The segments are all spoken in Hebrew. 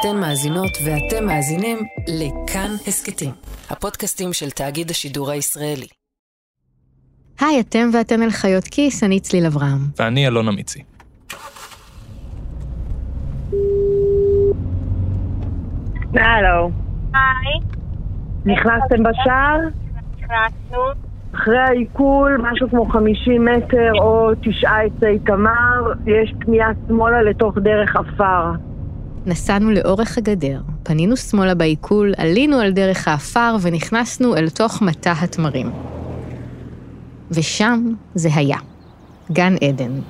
אתן מאזינות ואתם מאזינים לכאן הסכתים, הפודקאסטים של תאגיד השידור הישראלי. היי, אתם ואתן אל חיות כיס, אני צליל אברהם. ואני אלון אמיצי. הלו. היי, נכנסתם בשער? נכנסנו. אחרי העיכול, משהו כמו 50 מטר או תשעה עצי תמר, יש פנייה שמאלה לתוך דרך עפר. נסענו לאורך הגדר, פנינו שמאלה בעיכול, עלינו על דרך האפר ונכנסנו אל תוך מטע התמרים. ושם זה היה, גן עדן.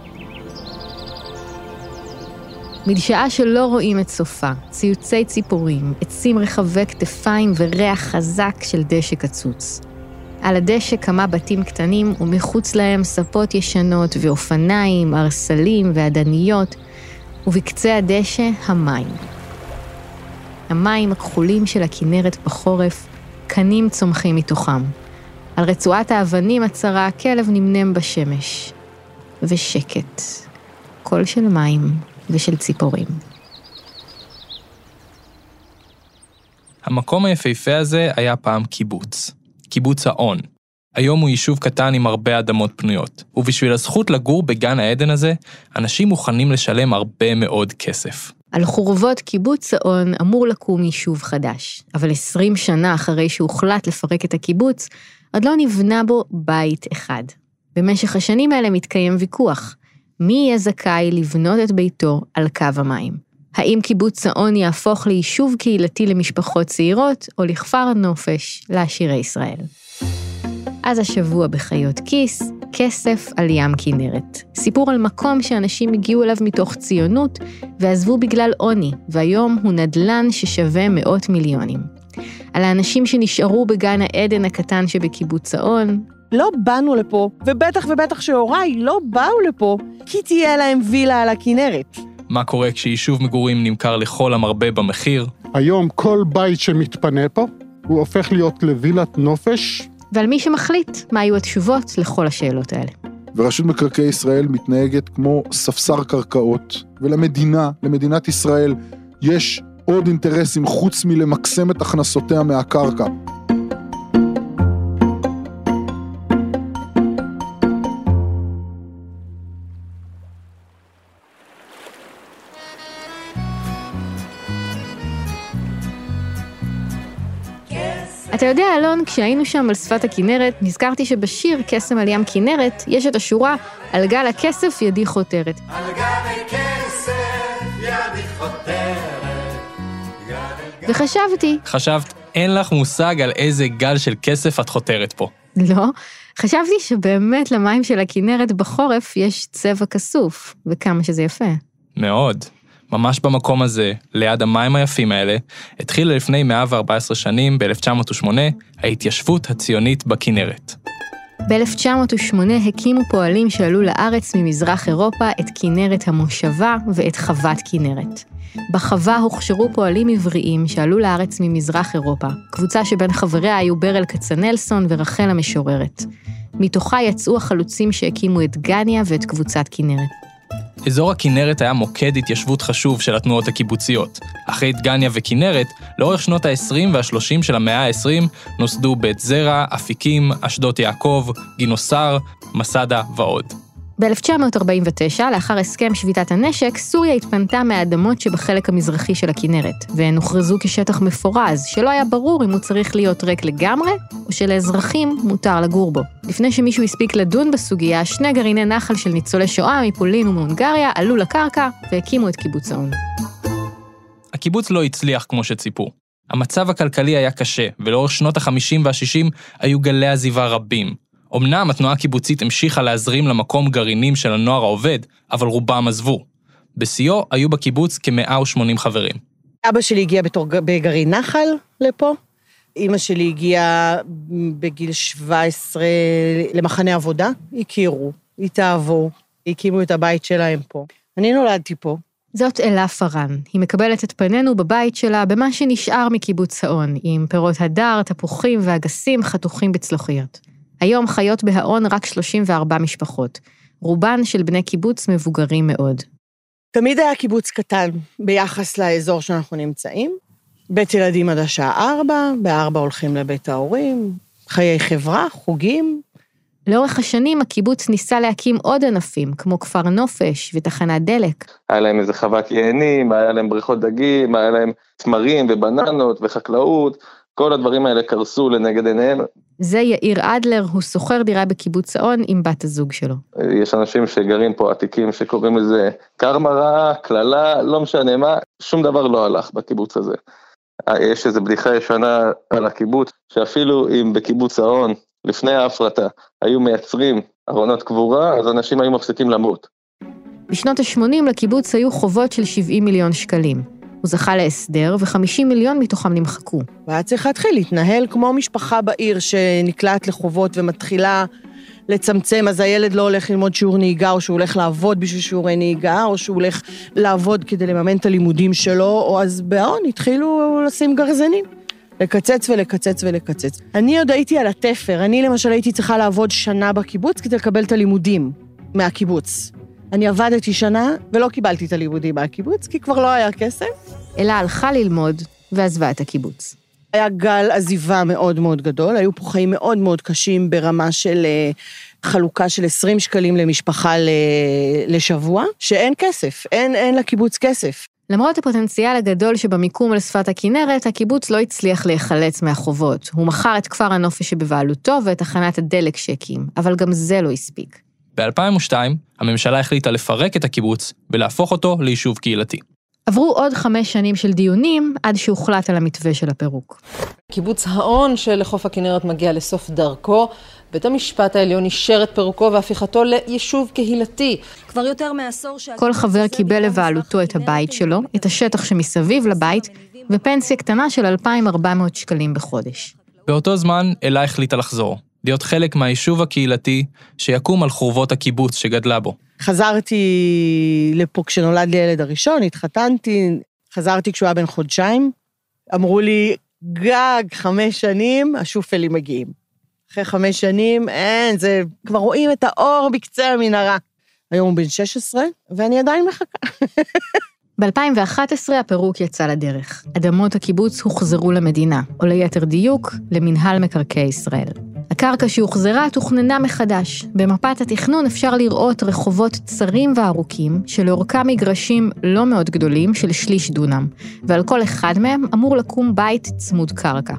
מדשאה שלא רואים את סופה, ציוצי ציפורים, עצים רחבי כתפיים וריח חזק של דשא קצוץ. על הדשא כמה בתים קטנים ומחוץ להם ספות ישנות ואופניים, ארסלים ועדניות, ובקצה הדשא המים. המים הכחולים של הכנרת בחורף, קנים צומחים מתוכם. על רצועת האבנים הצרה הכלב נמנם בשמש. ושקט. קול של מים ושל ציפורים. המקום היפהפה הזה היה פעם קיבוץ. קיבוץ האון. היום הוא יישוב קטן עם הרבה אדמות פנויות, ובשביל הזכות לגור בגן העדן הזה, אנשים מוכנים לשלם הרבה מאוד כסף. על חורבות קיבוץ האון אמור לקום יישוב חדש, אבל 20 שנה אחרי שהוחלט לפרק את הקיבוץ, עוד לא נבנה בו בית אחד. במשך השנים האלה מתקיים ויכוח, מי יהיה זכאי לבנות את ביתו על קו המים? האם קיבוץ האון יהפוך ליישוב קהילתי למשפחות צעירות, או לכפר נופש לעשירי ישראל? אז השבוע בחיות כיס, כסף על ים כנרת. סיפור על מקום שאנשים הגיעו אליו מתוך ציונות ועזבו בגלל עוני, והיום הוא נדל"ן ששווה מאות מיליונים. על האנשים שנשארו בגן העדן הקטן שבקיבוץ האון, לא באנו לפה, ובטח ובטח שהוריי לא באו לפה, כי תהיה להם וילה על הכנרת. מה קורה כשיישוב מגורים נמכר לכל המרבה במחיר? היום כל בית שמתפנה פה, הוא הופך להיות לווילת נופש, ועל מי שמחליט מה היו התשובות לכל השאלות האלה. ורשות מקרקעי ישראל מתנהגת כמו ספסר קרקעות, ולמדינה, למדינת ישראל, יש עוד אינטרסים חוץ מלמקסם את הכנסותיה מהקרקע. אתה יודע, אלון, כשהיינו שם על שפת הכנרת, נזכרתי שבשיר קסם על ים כנרת, יש את השורה "על גל הכסף ידי חותרת". על גל הכסף ידי חותרת. וחשבתי, חשבת, אין לך מושג על איזה גל של כסף את חותרת פה. לא, חשבתי שבאמת למים של הכנרת בחורף יש צבע כסוף, וכמה שזה יפה. מאוד. ממש במקום הזה, ליד המים היפים האלה, התחילה לפני 114 שנים, ב-1908, ההתיישבות הציונית בכנרת. ב-1908 הקימו פועלים שעלו לארץ ממזרח אירופה את כנרת המושבה ואת חוות כנרת. בחווה הוכשרו פועלים עבריים שעלו לארץ ממזרח אירופה, קבוצה שבין חבריה היו ברל כצנלסון ורחל המשוררת. מתוכה יצאו החלוצים שהקימו את גניה ואת קבוצת כנרת. אזור הכנרת היה מוקד התיישבות חשוב של התנועות הקיבוציות. אחרי דגניה וכנרת, לאורך שנות ה-20 וה-30 של המאה ה-20 נוסדו בית זרע, אפיקים, אשדות יעקב, גינוסר, מסדה ועוד. ב-1949, לאחר הסכם שביתת הנשק, סוריה התפנתה מהאדמות שבחלק המזרחי של הכנרת, והן הוכרזו כשטח מפורז, שלא היה ברור אם הוא צריך להיות ריק לגמרי, או שלאזרחים מותר לגור בו. לפני שמישהו הספיק לדון בסוגיה, שני גרעיני נחל של ניצולי שואה מפולין ומהונגריה עלו לקרקע והקימו את קיבוץ האון. הקיבוץ לא הצליח כמו שציפו. המצב הכלכלי היה קשה, ולאורך שנות ה-50 וה-60 היו גלי עזיבה רבים, אמנם התנועה הקיבוצית המשיכה להזרים למקום גרעינים של הנוער העובד, אבל רובם עזבו. בשיאו היו בקיבוץ כ-180 חברים. אבא שלי הגיע בתור בגרעין נחל לפה. אימא שלי הגיעה בגיל 17 למחנה עבודה, הכירו, התאהבו, הקימו את הבית שלהם פה. אני נולדתי פה. זאת אלה פארן. היא מקבלת את פנינו בבית שלה במה שנשאר מקיבוץ האון, עם פירות הדר, תפוחים ואגסים חתוכים בצלוחיות. היום חיות בהאון רק 34 משפחות, רובן של בני קיבוץ מבוגרים מאוד. תמיד היה קיבוץ קטן ביחס לאזור שאנחנו נמצאים. בית ילדים עד השעה ארבע, בארבע הולכים לבית ההורים, חיי חברה, חוגים. לאורך השנים הקיבוץ ניסה להקים עוד ענפים, כמו כפר נופש ותחנת דלק. היה להם איזה חוות יענים, היה להם בריכות דגים, היה להם תמרים ובננות וחקלאות, כל הדברים האלה קרסו לנגד עיניהם. זה יאיר אדלר, הוא שוכר דירה בקיבוץ האון עם בת הזוג שלו. יש אנשים שגרים פה עתיקים שקוראים לזה קרמה רעה, קללה, לא משנה מה, שום דבר לא הלך בקיבוץ הזה. יש איזו בדיחה ישנה על הקיבוץ, שאפילו אם בקיבוץ האון, לפני ההפרטה, היו מייצרים ארונות קבורה, אז אנשים היו מפסיקים למות. בשנות ה-80 לקיבוץ היו חובות של 70 מיליון שקלים. הוא זכה להסדר, ו-50 מיליון מתוכם נמחקו. והיה צריך להתחיל להתנהל כמו משפחה בעיר שנקלעת לחובות ומתחילה לצמצם, אז הילד לא הולך ללמוד שיעור נהיגה, או שהוא הולך לעבוד בשביל שיעורי נהיגה, או שהוא הולך לעבוד כדי לממן את הלימודים שלו, או אז בהון התחילו לשים גרזנים. לקצץ ולקצץ ולקצץ. אני עוד הייתי על התפר, אני למשל הייתי צריכה לעבוד שנה בקיבוץ כדי לקבל את הלימודים מהקיבוץ. אני עבדתי שנה ולא קיבלתי את הלימודים מהקיבוץ, כי כבר לא היה כסף. אלה הלכה ללמוד ועזבה את הקיבוץ. היה גל עזיבה מאוד מאוד גדול, היו פה חיים מאוד מאוד קשים ברמה של אה, חלוקה של 20 שקלים למשפחה לשבוע, שאין כסף, אין, אין לקיבוץ כסף. למרות הפוטנציאל הגדול שבמיקום על שפת הכינרת, הקיבוץ לא הצליח להיחלץ מהחובות. הוא מכר את כפר הנופש שבבעלותו ואת תחנת הדלק שהקים, אבל גם זה לא הספיק. ב-2002, הממשלה החליטה לפרק את הקיבוץ ולהפוך אותו ליישוב קהילתי. עברו עוד חמש שנים של דיונים עד שהוחלט על המתווה של הפירוק. קיבוץ האון שלחוף הכנרת מגיע לסוף דרכו, בית המשפט העליון אישר את פירוקו והפיכתו ליישוב קהילתי. כבר יותר מעשור שה... כל חבר קיבל לבעלותו את הבית שלו, את השטח שמסביב לבית, ופנסיה קטנה של 2,400 שקלים בחודש. באותו זמן, אלה החליטה לחזור, להיות חלק מהיישוב הקהילתי שיקום על חורבות הקיבוץ שגדלה בו. חזרתי לפה כשנולד לי הילד הראשון, התחתנתי, חזרתי כשהוא היה בן חודשיים. אמרו לי, גג חמש שנים, השופלים מגיעים. אחרי חמש שנים, אין, זה, כבר רואים את האור בקצה המנהרה. היום הוא בן 16, ואני עדיין מחכה. ב-2011 הפירוק יצא לדרך. אדמות הקיבוץ הוחזרו למדינה, או ליתר דיוק, למינהל מקרקעי ישראל. הקרקע שהוחזרה תוכננה מחדש. במפת התכנון אפשר לראות רחובות צרים וארוכים, שלאורכם מגרשים לא מאוד גדולים של שליש דונם, ועל כל אחד מהם אמור לקום בית צמוד קרקע.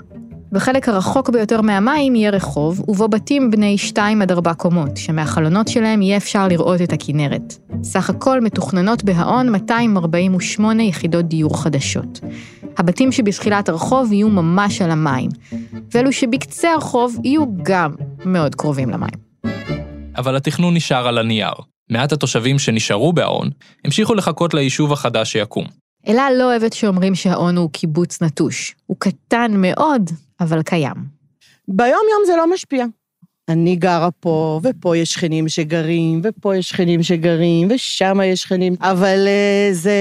בחלק הרחוק ביותר מהמים יהיה רחוב, ובו בתים בני 2 עד 4 קומות, שמהחלונות שלהם יהיה אפשר לראות את הכינרת. סך הכל מתוכננות בהאון 248 יחידות דיור חדשות. הבתים שבתחילת הרחוב יהיו ממש על המים, ואלו שבקצה הרחוב יהיו גם מאוד קרובים למים. אבל התכנון נשאר על הנייר. מעט התושבים שנשארו בהאון המשיכו לחכות ליישוב החדש שיקום. אלה לא אוהבת שאומרים שהאון הוא קיבוץ נטוש. הוא קטן מאוד, אבל קיים. ביום-יום זה לא משפיע. אני גרה פה, ופה יש שכנים שגרים, ופה יש שכנים שגרים, ושם יש שכנים, אבל uh, זה...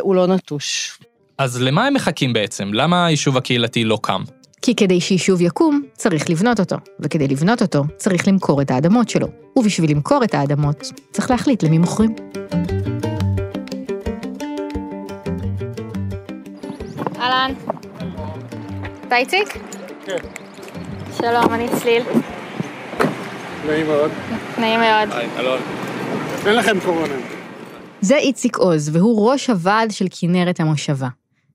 הוא לא נטוש. אז למה הם מחכים בעצם? למה היישוב הקהילתי לא קם? כי כדי שיישוב יקום, צריך לבנות אותו, וכדי לבנות אותו, צריך למכור את האדמות שלו. ובשביל למכור את האדמות, צריך להחליט למי מוכרים. אהלן. אתה איציק? כן. שלום, אני צליל. נעים מאוד. נעים מאוד. היי, אלון. אין לכם קורונה. זה איציק עוז, והוא ראש הוועד של כנרת המושבה.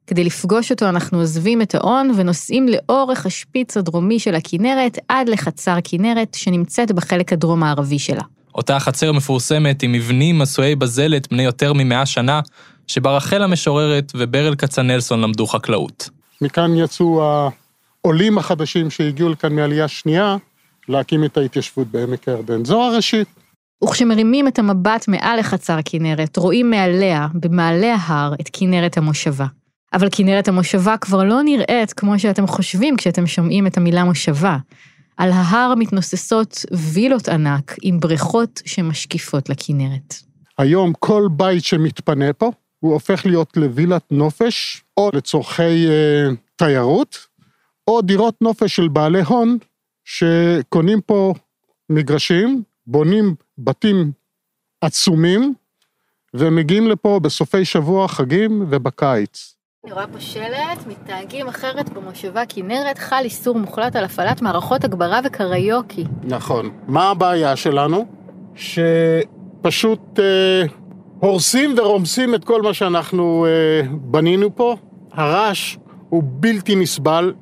כדי לפגוש אותו אנחנו עוזבים את האון ונוסעים לאורך השפיץ הדרומי של הכנרת עד לחצר כנרת, שנמצאת בחלק הדרום-מערבי שלה. אותה חצר מפורסמת עם מבנים עשויי בזלת בני יותר ממאה שנה, שבה רחל המשוררת וברל כצנלסון למדו חקלאות. מכאן יצאו העולים החדשים שהגיעו לכאן מעלייה שנייה, להקים את ההתיישבות בעמק הירדן. זו הראשית. וכשמרימים את המבט מעל לחצר כנרת, רואים מעליה, במעלה ההר, את כנרת המושבה. אבל כנרת המושבה כבר לא נראית כמו שאתם חושבים כשאתם שומעים את המילה מושבה. על ההר מתנוססות וילות ענק עם בריכות שמשקיפות לכנרת. היום כל בית שמתפנה פה, הוא הופך להיות לווילת נופש, או לצורכי אה, תיירות, או דירות נופש של בעלי הון, שקונים פה מגרשים, בונים בתים עצומים, והם מגיעים לפה בסופי שבוע, חגים ובקיץ. אני רואה פה שלט, מתנהגים אחרת במושבה כנרת, חל איסור מוחלט על הפעלת מערכות הגברה וקריוקי. נכון. מה הבעיה שלנו? שפשוט אה, הורסים ורומסים את כל מה שאנחנו אה, בנינו פה. הרעש הוא בלתי נסבל.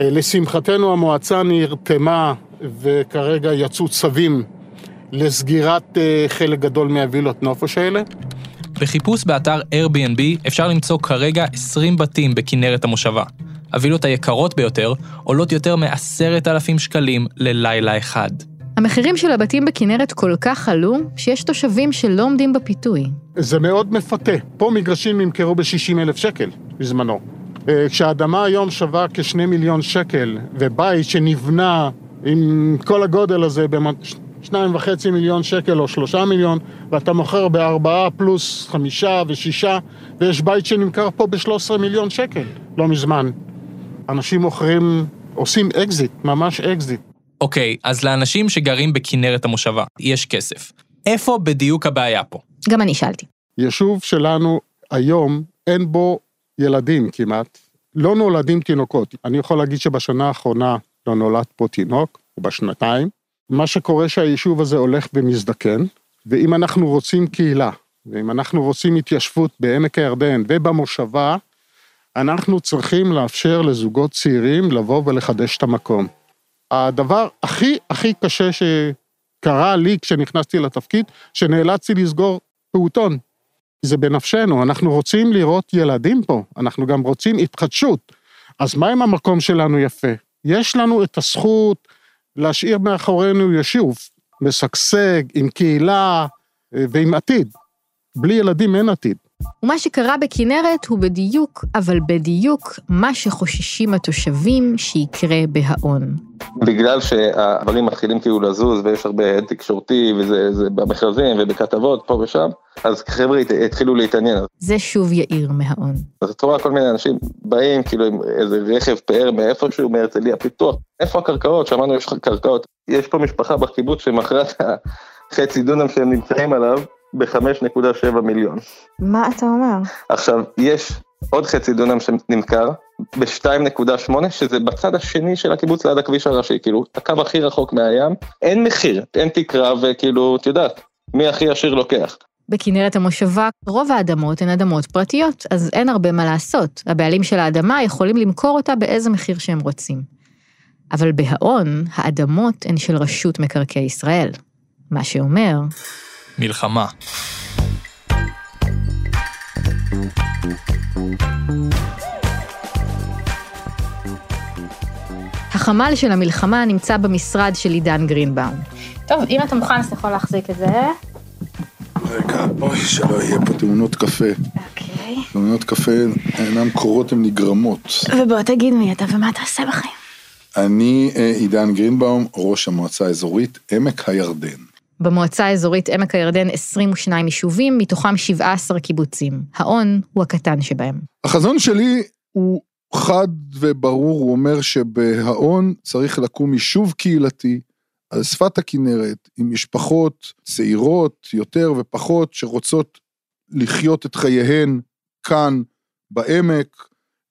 אה, לשמחתנו המועצה נרתמה וכרגע יצאו צווים לסגירת אה, חלק גדול מהווילות נופש האלה. בחיפוש באתר Airbnb אפשר למצוא כרגע 20 בתים בכנרת המושבה. הווילות היקרות ביותר עולות יותר מ-10,000 שקלים ללילה אחד. המחירים של הבתים בכנרת כל כך עלו, שיש תושבים שלא עומדים בפיתוי. זה מאוד מפתה. פה מגרשים נמכרו ב-60 אלף שקל בזמנו. אה, כשהאדמה היום שווה כשני מיליון שקל, ובית שנבנה עם כל הגודל הזה שניים וחצי מיליון שקל או שלושה מיליון, ואתה מוכר בארבעה פלוס חמישה ושישה, ויש בית שנמכר פה ב-13 מיליון שקל, לא מזמן. אנשים מוכרים, עושים אקזיט, ממש אקזיט. אוקיי, אז לאנשים שגרים בכנרת המושבה, יש כסף. איפה בדיוק הבעיה פה? גם אני שאלתי. יישוב שלנו היום אין בו ילדים כמעט, לא נולדים תינוקות. אני יכול להגיד שבשנה האחרונה לא נולד פה תינוק, או בשנתיים. מה שקורה שהיישוב הזה הולך ומזדקן, ואם אנחנו רוצים קהילה, ואם אנחנו רוצים התיישבות בעמק הירדן ובמושבה, אנחנו צריכים לאפשר לזוגות צעירים לבוא ולחדש את המקום. הדבר הכי הכי קשה שקרה לי כשנכנסתי לתפקיד, שנאלצתי לסגור פעוטון. זה בנפשנו, אנחנו רוצים לראות ילדים פה, אנחנו גם רוצים התחדשות. אז מה אם המקום שלנו יפה? יש לנו את הזכות להשאיר מאחורינו יישוב, משגשג, עם קהילה אה, ועם עתיד. בלי ילדים אין עתיד. ומה שקרה בכנרת הוא בדיוק, אבל בדיוק, מה שחוששים התושבים שיקרה בהאון. בגלל שהדברים מתחילים כאילו לזוז ויש הרבה תקשורתי וזה במכרזים ובכתבות פה ושם, אז חבר'ה התחילו להתעניין. זה שוב יאיר מהאון. אז את רואה כל מיני אנשים באים כאילו עם איזה רכב פאר מאיפשהו, מהרצליה פיתוח. איפה הקרקעות? שמענו יש קרקעות. יש פה משפחה בקיבוץ שמכרה את החצי דונם שהם נמצאים עליו ב-5.7 מיליון. מה אתה אומר? עכשיו, יש עוד חצי דונם שנמכר ב-2.8, שזה בצד השני של הקיבוץ ליד הכביש הראשי, כאילו, הקו הכי רחוק מהים, אין מחיר, אין תקרה, וכאילו, את יודעת, מי הכי עשיר לוקח. בכנרת המושבה, רוב האדמות הן אדמות פרטיות, אז אין הרבה מה לעשות. הבעלים של האדמה יכולים למכור אותה באיזה מחיר שהם רוצים. אבל בהאון, האדמות הן של רשות מקרקעי ישראל. מה שאומר... מלחמה. החמ"ל של המלחמה נמצא במשרד של עידן גרינבאום. טוב, אם אתה מוכן, אז אתה יכול להחזיק את זה. רגע, אוי, שלא יהיה פה תאונות קפה. אוקיי. תאונות קפה אינן קורות, הן נגרמות. ובוא תגיד מי אתה ומה אתה עושה בחיים. אני אה, עידן גרינבאום, ראש המועצה האזורית עמק הירדן. במועצה האזורית עמק הירדן 22 יישובים, מתוכם 17 קיבוצים. האון הוא הקטן שבהם. החזון שלי הוא חד וברור, הוא אומר שבהאון צריך לקום יישוב קהילתי על שפת הכנרת, עם משפחות צעירות יותר ופחות שרוצות לחיות את חייהן כאן בעמק,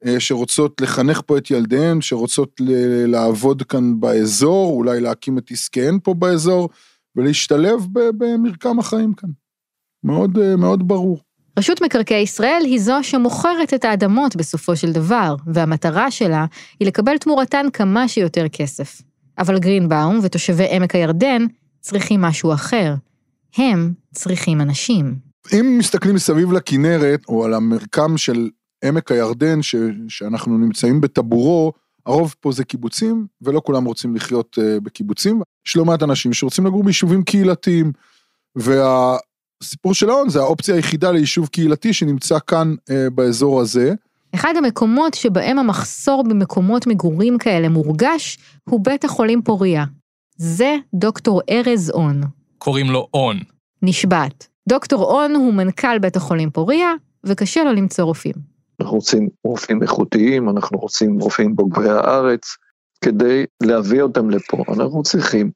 אה, שרוצות לחנך פה את ילדיהן, שרוצות לעבוד כאן באזור, אולי להקים את עסקיהן פה באזור, ולהשתלב במרקם החיים כאן. מאוד, אה, מאוד ברור. רשות מקרקעי ישראל היא זו שמוכרת את האדמות בסופו של דבר, והמטרה שלה היא לקבל תמורתן כמה שיותר כסף. אבל גרינבאום ותושבי עמק הירדן צריכים משהו אחר. הם צריכים אנשים. אם מסתכלים מסביב לכנרת, או על המרקם של עמק הירדן, ש, שאנחנו נמצאים בטבורו, הרוב פה זה קיבוצים, ולא כולם רוצים לחיות uh, בקיבוצים. יש לא מעט אנשים שרוצים לגור ביישובים קהילתיים, והסיפור של ההון זה האופציה היחידה ליישוב קהילתי שנמצא כאן uh, באזור הזה. אחד המקומות שבהם המחסור במקומות מגורים כאלה מורגש, הוא בית החולים פוריה. זה דוקטור ארז און. קוראים לו און. נשבעת. דוקטור און הוא מנכ"ל בית החולים פוריה, וקשה לו למצוא רופאים. אנחנו רוצים רופאים איכותיים, אנחנו רוצים רופאים בוגרי הארץ, כדי להביא אותם לפה. אנחנו צריכים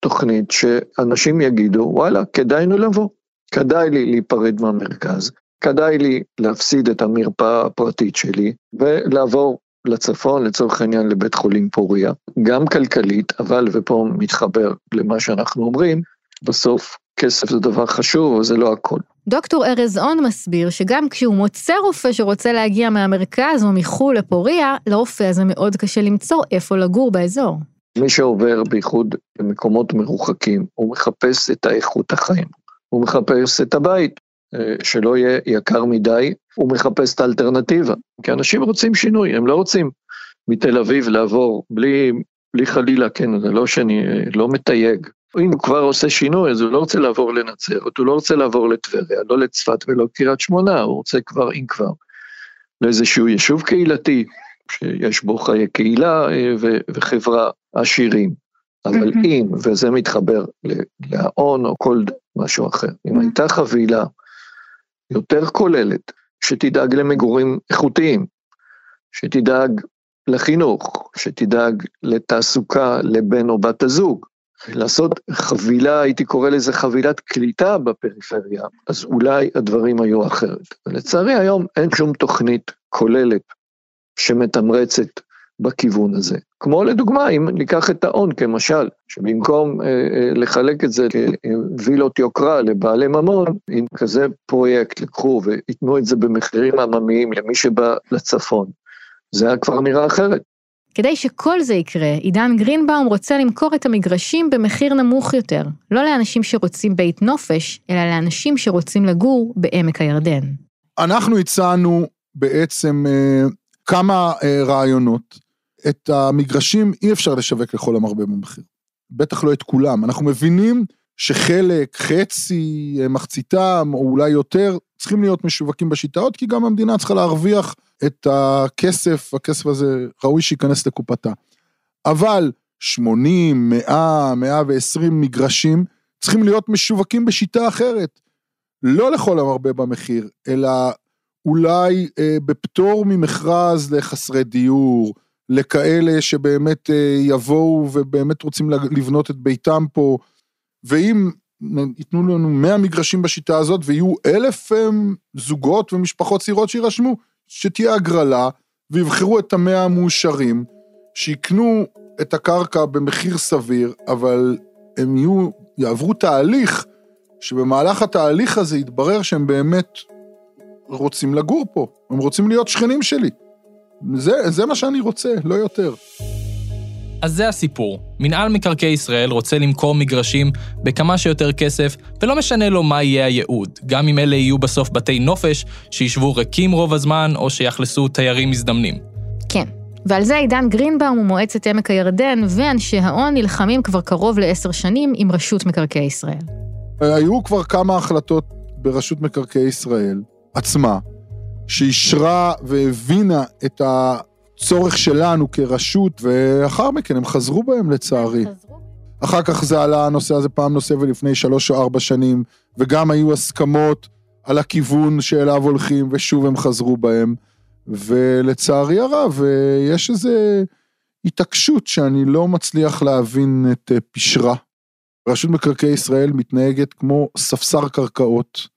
תוכנית שאנשים יגידו, וואלה, כדאי לנו לבוא. כדאי לי להיפרד מהמרכז, כדאי לי להפסיד את המרפאה הפרטית שלי ולעבור לצפון, לצורך העניין לבית חולים פוריה, גם כלכלית, אבל, ופה מתחבר למה שאנחנו אומרים, בסוף כסף זה דבר חשוב, אבל זה לא הכל. דוקטור ארז און מסביר שגם כשהוא מוצא רופא שרוצה להגיע מהמרכז או מחו"ל לפוריה, לרופא הזה מאוד קשה למצוא איפה לגור באזור. מי שעובר בייחוד במקומות מרוחקים, הוא מחפש את האיכות החיים, הוא מחפש את הבית, אה, שלא יהיה יקר מדי, הוא מחפש את האלטרנטיבה. כי אנשים רוצים שינוי, הם לא רוצים מתל אביב לעבור בלי, בלי חלילה, כן, זה לא שאני אה, לא מתייג. אם הוא כבר עושה שינוי, אז הוא לא רוצה לעבור לנצרת, הוא לא רוצה לעבור לטבריה, לא לצפת ולא קריית שמונה, הוא רוצה כבר, אם כבר, לאיזשהו יישוב קהילתי, שיש בו חיי קהילה אה, וחברה עשירים. אבל אם, וזה מתחבר להון או כל משהו אחר, אם הייתה חבילה יותר כוללת, שתדאג למגורים איכותיים, שתדאג לחינוך, שתדאג לתעסוקה לבן או בת הזוג, לעשות חבילה, הייתי קורא לזה חבילת קליטה בפריפריה, אז אולי הדברים היו אחרת. ולצערי היום אין שום תוכנית כוללת שמתמרצת בכיוון הזה. כמו לדוגמה, אם ניקח את ההון כמשל, שבמקום אה, אה, לחלק את זה כווילות יוקרה לבעלי ממון, אם כזה פרויקט לקחו וייתנו את זה במחירים עממיים למי שבא לצפון, זה היה כבר נראה אחרת. כדי שכל זה יקרה, עידן גרינבאום רוצה למכור את המגרשים במחיר נמוך יותר, לא לאנשים שרוצים בית נופש, אלא לאנשים שרוצים לגור בעמק הירדן. אנחנו הצענו בעצם אה, כמה אה, רעיונות. את המגרשים אי אפשר לשווק לכל המרבה במחיר. בטח לא את כולם. אנחנו מבינים שחלק, חצי, אה, מחציתם, או אולי יותר, צריכים להיות משווקים בשיטאות, כי גם המדינה צריכה להרוויח את הכסף, הכסף הזה ראוי שייכנס לקופתה. אבל 80, 100, 120 מגרשים צריכים להיות משווקים בשיטה אחרת. לא לכל המרבה במחיר, אלא אולי אה, בפטור ממכרז לחסרי דיור, לכאלה שבאמת אה, יבואו ובאמת רוצים לבנות את ביתם פה, ואם ייתנו לנו 100 מגרשים בשיטה הזאת ויהיו אלף אה, זוגות ומשפחות צעירות שיירשמו, שתהיה הגרלה ויבחרו את המאה המאושרים, שיקנו את הקרקע במחיר סביר, אבל הם יהיו, יעברו תהליך, שבמהלך התהליך הזה יתברר שהם באמת רוצים לגור פה, הם רוצים להיות שכנים שלי. זה, זה מה שאני רוצה, לא יותר. אז זה הסיפור. מנהל מקרקעי ישראל רוצה למכור מגרשים בכמה שיותר כסף, ולא משנה לו מה יהיה הייעוד, גם אם אלה יהיו בסוף בתי נופש, שישבו ריקים רוב הזמן, או שיאכלסו תיירים מזדמנים. כן, ועל זה עידן גרינבאום ומועצת עמק הירדן ואנשי ההון נלחמים כבר קרוב לעשר שנים עם רשות מקרקעי ישראל. היו כבר כמה החלטות ברשות מקרקעי ישראל עצמה, שאישרה והבינה את הצורך שלנו כרשות, ואחר מכן הם חזרו בהם לצערי. אחר כך זה עלה הנושא הזה פעם נוספת לפני שלוש או ארבע שנים, וגם היו הסכמות על הכיוון שאליו הולכים, ושוב הם חזרו בהם. ולצערי הרב, יש איזו התעקשות שאני לא מצליח להבין את פשרה. רשות מקרקעי ישראל מתנהגת כמו ספסר קרקעות.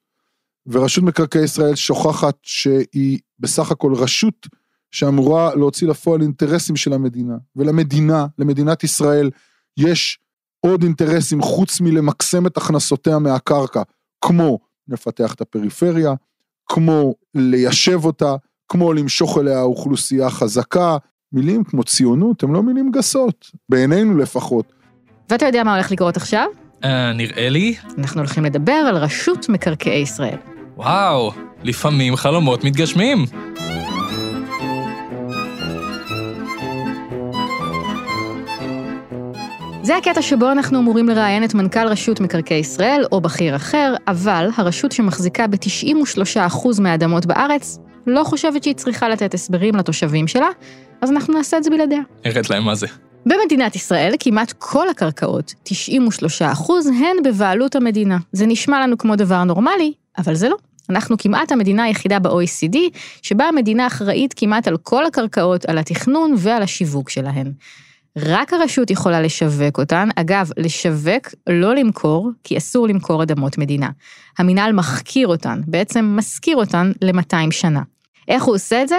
ורשות מקרקעי ישראל שוכחת שהיא בסך הכל רשות שאמורה להוציא לפועל אינטרסים של המדינה. ולמדינה, למדינת ישראל, יש עוד אינטרסים חוץ מלמקסם את הכנסותיה מהקרקע, כמו לפתח את הפריפריה, כמו ליישב אותה, כמו למשוך אליה אוכלוסייה חזקה. מילים כמו ציונות הן לא מילים גסות, בעינינו לפחות. ואתה יודע מה הולך לקרות עכשיו? Uh, נראה לי. אנחנו הולכים לדבר על רשות מקרקעי ישראל. וואו, לפעמים חלומות מתגשמים. זה הקטע שבו אנחנו אמורים לראיין את מנכ"ל רשות מקרקעי ישראל, או בכיר אחר, אבל הרשות שמחזיקה ב-93% מהאדמות בארץ, לא חושבת שהיא צריכה לתת הסברים לתושבים שלה, אז אנחנו נעשה את זה בלעדיה. הראית להם מה זה. במדינת ישראל כמעט כל הקרקעות, 93 הן בבעלות המדינה. זה נשמע לנו כמו דבר נורמלי, אבל זה לא. אנחנו כמעט המדינה היחידה ב-OECD, שבה המדינה אחראית כמעט על כל הקרקעות, על התכנון ועל השיווק שלהן. רק הרשות יכולה לשווק אותן. אגב, לשווק, לא למכור, כי אסור למכור אדמות מדינה. המינהל מחכיר אותן, בעצם משכיר אותן ל-200 שנה. איך הוא עושה את זה?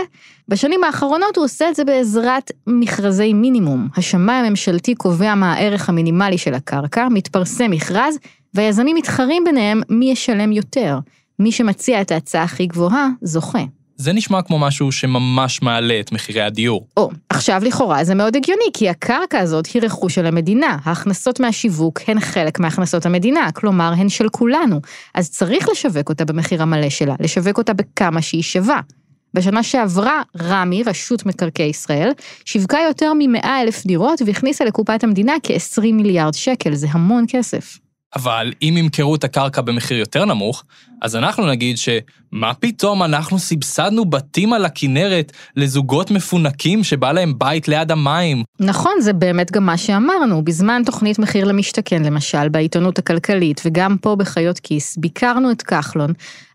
בשנים האחרונות הוא עושה את זה בעזרת מכרזי מינימום. השמאי הממשלתי קובע מה הערך המינימלי של הקרקע, מתפרסם מכרז, והיזמים מתחרים ביניהם מי ישלם יותר. מי שמציע את ההצעה הכי גבוהה, זוכה. זה נשמע כמו משהו שממש מעלה את מחירי הדיור. או, עכשיו לכאורה זה מאוד הגיוני, כי הקרקע הזאת היא רכוש של המדינה. ההכנסות מהשיווק הן חלק מהכנסות המדינה, כלומר הן של כולנו. אז צריך לשווק אותה במחיר המלא שלה, לשווק אותה בכמה שהיא שווה. בשנה שעברה, רמ"י, רשות מקרקעי ישראל, שיווקה יותר מ-100 אלף דירות והכניסה לקופת המדינה כ-20 מיליארד שקל, זה המון כסף. אבל אם ימכרו את הקרקע במחיר יותר נמוך, אז אנחנו נגיד שמה פתאום אנחנו סבסדנו בתים על הכנרת לזוגות מפונקים שבא להם בית ליד המים. נכון, זה באמת גם מה שאמרנו. בזמן תוכנית מחיר למשתכן, למשל, בעיתונות הכלכלית, וגם פה בחיות כיס, ביקרנו את כחלון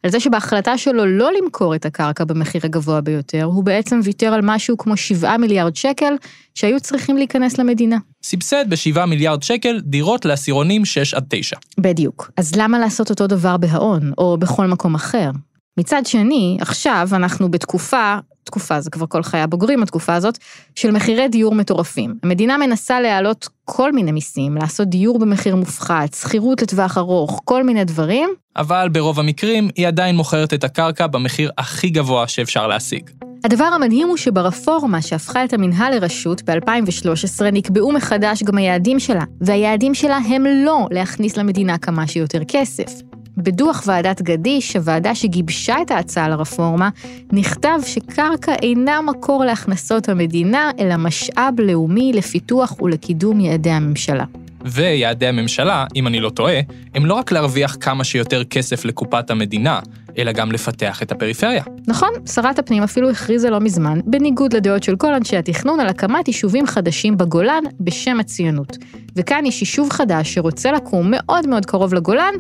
על זה שבהחלטה שלו לא למכור את הקרקע במחיר הגבוה ביותר, הוא בעצם ויתר על משהו כמו 7 מיליארד שקל שהיו צריכים להיכנס למדינה. סבסד ב-7 מיליארד שקל דירות לעשירונים 6 עד 9. בדיוק. אז למה לעשות אותו דבר בהאון, או בכל מקום אחר? מצד שני, עכשיו אנחנו בתקופה, תקופה זה כבר כל חיי הבוגרים, התקופה הזאת, של מחירי דיור מטורפים. המדינה מנסה להעלות כל מיני מיסים, לעשות דיור במחיר מופחת, שכירות לטווח ארוך, כל מיני דברים. אבל ברוב המקרים היא עדיין מוכרת את הקרקע במחיר הכי גבוה שאפשר להשיג. הדבר המדהים הוא שברפורמה שהפכה את המינהל לרשות ב-2013 נקבעו מחדש גם היעדים שלה, והיעדים שלה הם לא להכניס למדינה כמה שיותר כסף. בדוח ועדת גדיש, הוועדה שגיבשה את ההצעה לרפורמה, נכתב שקרקע אינה מקור להכנסות המדינה, אלא משאב לאומי לפיתוח ולקידום יעדי הממשלה. ויעדי הממשלה, אם אני לא טועה, הם לא רק להרוויח כמה שיותר כסף לקופת המדינה, אלא גם לפתח את הפריפריה. נכון, שרת הפנים אפילו הכריזה לא מזמן, בניגוד לדעות של כל אנשי התכנון, על הקמת יישובים חדשים בגולן בשם הציונות. וכאן יש יישוב חדש שרוצה לקום מאוד מאוד קרוב לגולן,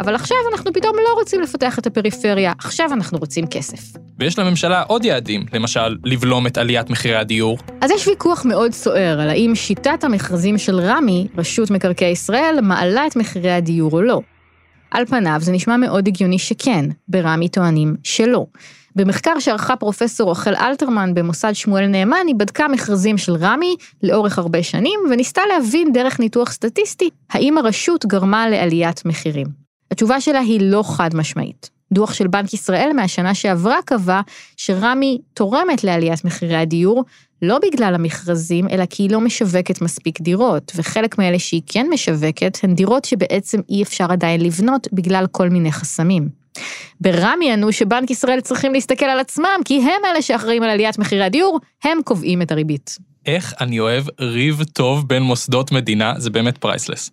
אבל עכשיו אנחנו פתאום לא רוצים לפתח את הפריפריה, עכשיו אנחנו רוצים כסף. ויש לממשלה עוד יעדים, למשל, לבלום את עליית מחירי הדיור. אז יש ויכוח מאוד סוער על האם שיטת המכרזים של רמ"י, רשות מקרקעי ישראל, מעלה את מחירי הדיור או לא. על פניו זה נשמע מאוד הגיוני שכן, ברמ"י טוענים שלא. במחקר שערכה פרופסור רחל אלתרמן במוסד שמואל נאמן, היא בדקה מכרזים של רמ"י לאורך הרבה שנים, וניסתה להבין דרך ניתוח סטטיסטי, האם הרשות גרמה לעליית מחירים. התשובה שלה היא לא חד משמעית. דוח של בנק ישראל מהשנה שעברה קבע שרמ"י תורמת לעליית מחירי הדיור, לא בגלל המכרזים, אלא כי היא לא משווקת מספיק דירות, וחלק מאלה שהיא כן משווקת הן דירות שבעצם אי אפשר עדיין לבנות בגלל כל מיני חסמים. ברמ"י ענו שבנק ישראל צריכים להסתכל על עצמם, כי הם אלה שאחראים על עליית מחירי הדיור, הם קובעים את הריבית. איך אני אוהב ריב טוב בין מוסדות מדינה, זה באמת פרייסלס.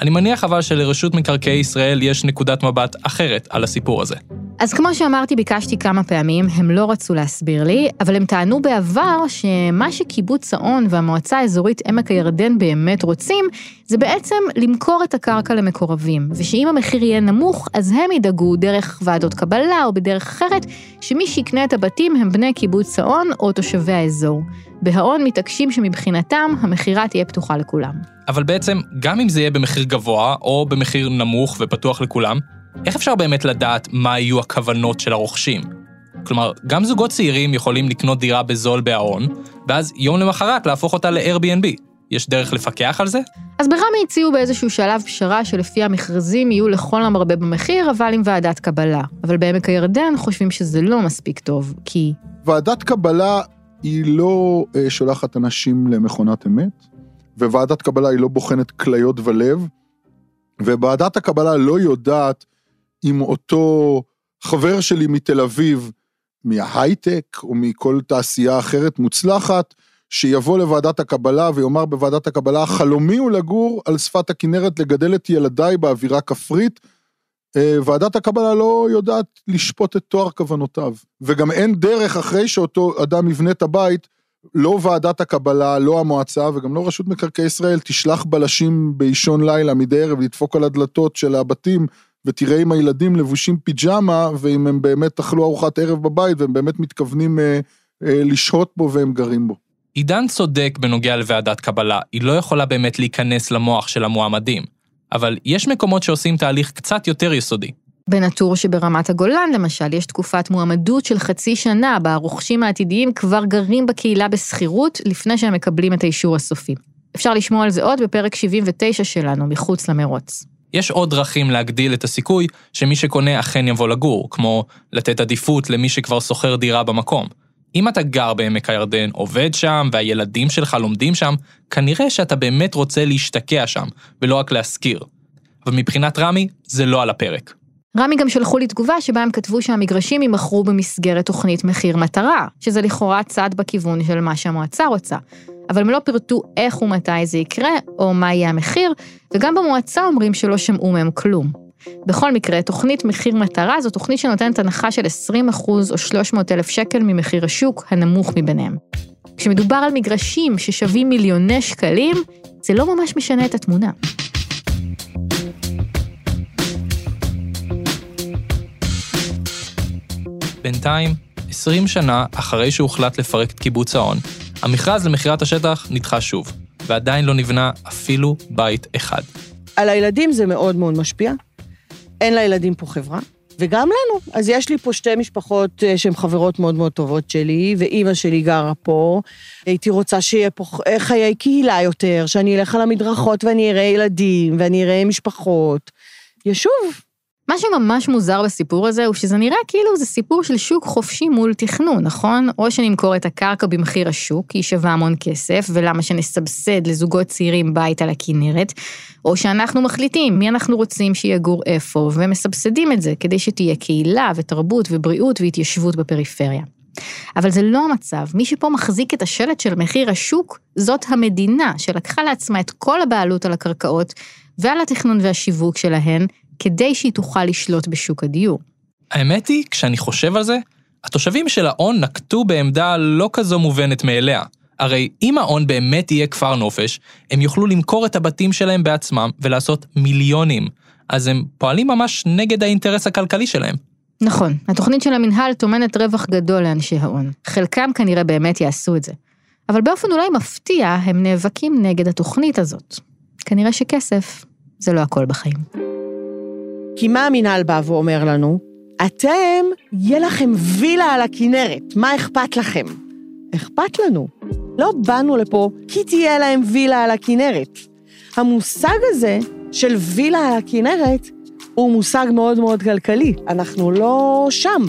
אני מניח אבל שלרשות מקרקעי ישראל יש נקודת מבט אחרת על הסיפור הזה. אז כמו שאמרתי, ביקשתי כמה פעמים, הם לא רצו להסביר לי, אבל הם טענו בעבר שמה שקיבוץ האון והמועצה האזורית עמק הירדן באמת רוצים, זה בעצם למכור את הקרקע למקורבים, ושאם המחיר יהיה נמוך, אז הם ידאגו דרך ועדות קבלה או בדרך אחרת, שמי שיקנה את הבתים הם בני קיבוץ האון או תושבי האזור. בהאון מתעקשים שמבחינתם המכירה תהיה פתוחה לכולם. אבל בעצם, גם אם זה יהיה במחיר גבוה או במחיר נמוך ופתוח לכולם, איך אפשר באמת לדעת מה יהיו הכוונות של הרוכשים? כלומר, גם זוגות צעירים יכולים לקנות דירה בזול בהאון, ואז יום למחרת להפוך אותה ל-Airbnb. יש דרך לפקח על זה? אז ברמ"י הציעו באיזשהו שלב פשרה שלפי המכרזים יהיו לכל המרבה במחיר, אבל עם ועדת קבלה. אבל בעמק הירדן חושבים שזה לא מספיק טוב, כי... ועדת קבלה היא לא אה, שולחת אנשים למכונת אמת, וועדת קבלה היא לא בוחנת כליות ולב, וועדת הקבלה לא יודעת אם אותו חבר שלי מתל אביב, מההייטק או מכל תעשייה אחרת מוצלחת, שיבוא לוועדת הקבלה ויאמר בוועדת הקבלה, חלומי הוא לגור על שפת הכנרת, לגדל את ילדיי באווירה כפרית. אה, ועדת הקבלה לא יודעת לשפוט את תואר כוונותיו. וגם אין דרך אחרי שאותו אדם יבנה את הבית, לא ועדת הקבלה, לא המועצה וגם לא רשות מקרקעי ישראל תשלח בלשים באישון לילה מדי ערב לדפוק על הדלתות של הבתים ותראה אם הילדים לבושים פיג'מה ואם הם באמת אכלו ארוחת ערב בבית והם באמת מתכוונים אה, אה, לשהות בו והם גרים בו. עידן צודק בנוגע לוועדת קבלה, היא לא יכולה באמת להיכנס למוח של המועמדים. אבל יש מקומות שעושים תהליך קצת יותר יסודי. בנטור שברמת הגולן, למשל, יש תקופת מועמדות של חצי שנה, בה הרוכשים העתידיים כבר גרים בקהילה בשכירות לפני שהם מקבלים את האישור הסופי. אפשר לשמוע על זה עוד בפרק 79 שלנו, מחוץ למרוץ. יש עוד דרכים להגדיל את הסיכוי שמי שקונה אכן יבוא לגור, כמו לתת עדיפות למי שכבר שוכר דירה במקום. אם אתה גר בעמק הירדן, עובד שם, והילדים שלך לומדים שם, כנראה שאתה באמת רוצה להשתקע שם, ולא רק להשכיר. אבל מבחינת רמי, זה לא על הפרק. רמי גם שלחו לי תגובה שבה הם כתבו שהמגרשים יימכרו במסגרת תוכנית מחיר מטרה, שזה לכאורה צעד בכיוון של מה שהמועצה רוצה. אבל הם לא פירטו איך ומתי זה יקרה, או מה יהיה המחיר, וגם במועצה אומרים שלא שמעו מהם כלום. בכל מקרה, תוכנית מחיר מטרה זו תוכנית שנותנת הנחה של 20% או 300 אלף שקל ממחיר השוק, הנמוך מביניהם. כשמדובר על מגרשים ששווים מיליוני שקלים, זה לא ממש משנה את התמונה. בינתיים, 20 שנה אחרי שהוחלט לפרק את קיבוץ האון, המכרז למכירת השטח נדחה שוב, ועדיין לא נבנה אפילו בית אחד. על הילדים זה מאוד מאוד משפיע. אין לילדים פה חברה, וגם לנו. אז יש לי פה שתי משפחות אה, שהן חברות מאוד מאוד טובות שלי, ואימא שלי גרה פה. הייתי רוצה שיהיה פה אה, חיי קהילה יותר, שאני אלך על המדרכות ואני אראה ילדים, ואני אראה משפחות. יישוב. מה שממש מוזר בסיפור הזה הוא שזה נראה כאילו זה סיפור של שוק חופשי מול תכנון, נכון? או שנמכור את הקרקע במחיר השוק, היא שווה המון כסף, ולמה שנסבסד לזוגות צעירים בית על הכנרת, או שאנחנו מחליטים מי אנחנו רוצים שיגור איפה, ומסבסדים את זה כדי שתהיה קהילה ותרבות ובריאות והתיישבות בפריפריה. אבל זה לא המצב, מי שפה מחזיק את השלט של מחיר השוק, זאת המדינה שלקחה לעצמה את כל הבעלות על הקרקעות ועל התכנון והשיווק שלהן, כדי שהיא תוכל לשלוט בשוק הדיור. האמת היא, כשאני חושב על זה, התושבים של האון נקטו בעמדה לא כזו מובנת מאליה. הרי אם האון באמת יהיה כפר נופש, הם יוכלו למכור את הבתים שלהם בעצמם ולעשות מיליונים. אז הם פועלים ממש נגד האינטרס הכלכלי שלהם. נכון, התוכנית של המינהל טומנת רווח גדול לאנשי ההון. חלקם כנראה באמת יעשו את זה. אבל באופן אולי מפתיע, הם נאבקים נגד התוכנית הזאת. כנראה שכסף זה לא הכל בחיים. כי מה המינהל בא ואומר לנו? אתם, יהיה לכם וילה על הכנרת, מה אכפת לכם? אכפת לנו. לא באנו לפה כי תהיה להם וילה על הכנרת. המושג הזה של וילה על הכנרת הוא מושג מאוד מאוד כלכלי. אנחנו לא שם.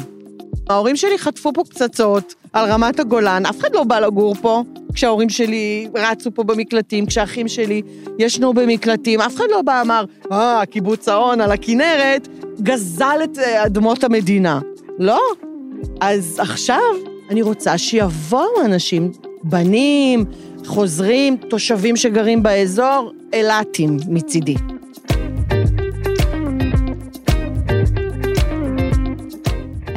ההורים שלי חטפו פה פצצות על רמת הגולן, אף אחד לא בא לגור פה. כשההורים שלי רצו פה במקלטים, כשהאחים שלי ישנו במקלטים, אף אחד לא בא אמר, אה, קיבוץ האון על הכנרת, גזל את אה, אדמות המדינה. לא. אז עכשיו אני רוצה שיבואו אנשים, בנים, חוזרים, תושבים שגרים באזור, אילתים מצידי.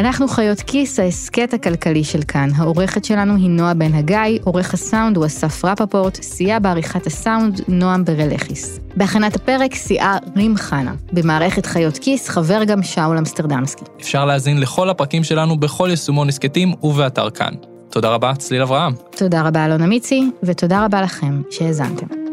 אנחנו חיות כיס, ההסכת הכלכלי של כאן. העורכת שלנו היא נועה בן הגיא, עורך הסאונד הוא אסף רפפורט, סייע בעריכת הסאונד נועם ברלכיס. בהכנת הפרק סייעה רים חנה. במערכת חיות כיס חבר גם שאול אמסטרדמסקי. אפשר להאזין לכל הפרקים שלנו בכל יישומון הסכתים ובאתר כאן. תודה רבה, צליל אברהם. תודה רבה אלונה מיצי, ותודה רבה לכם שהאזנתם.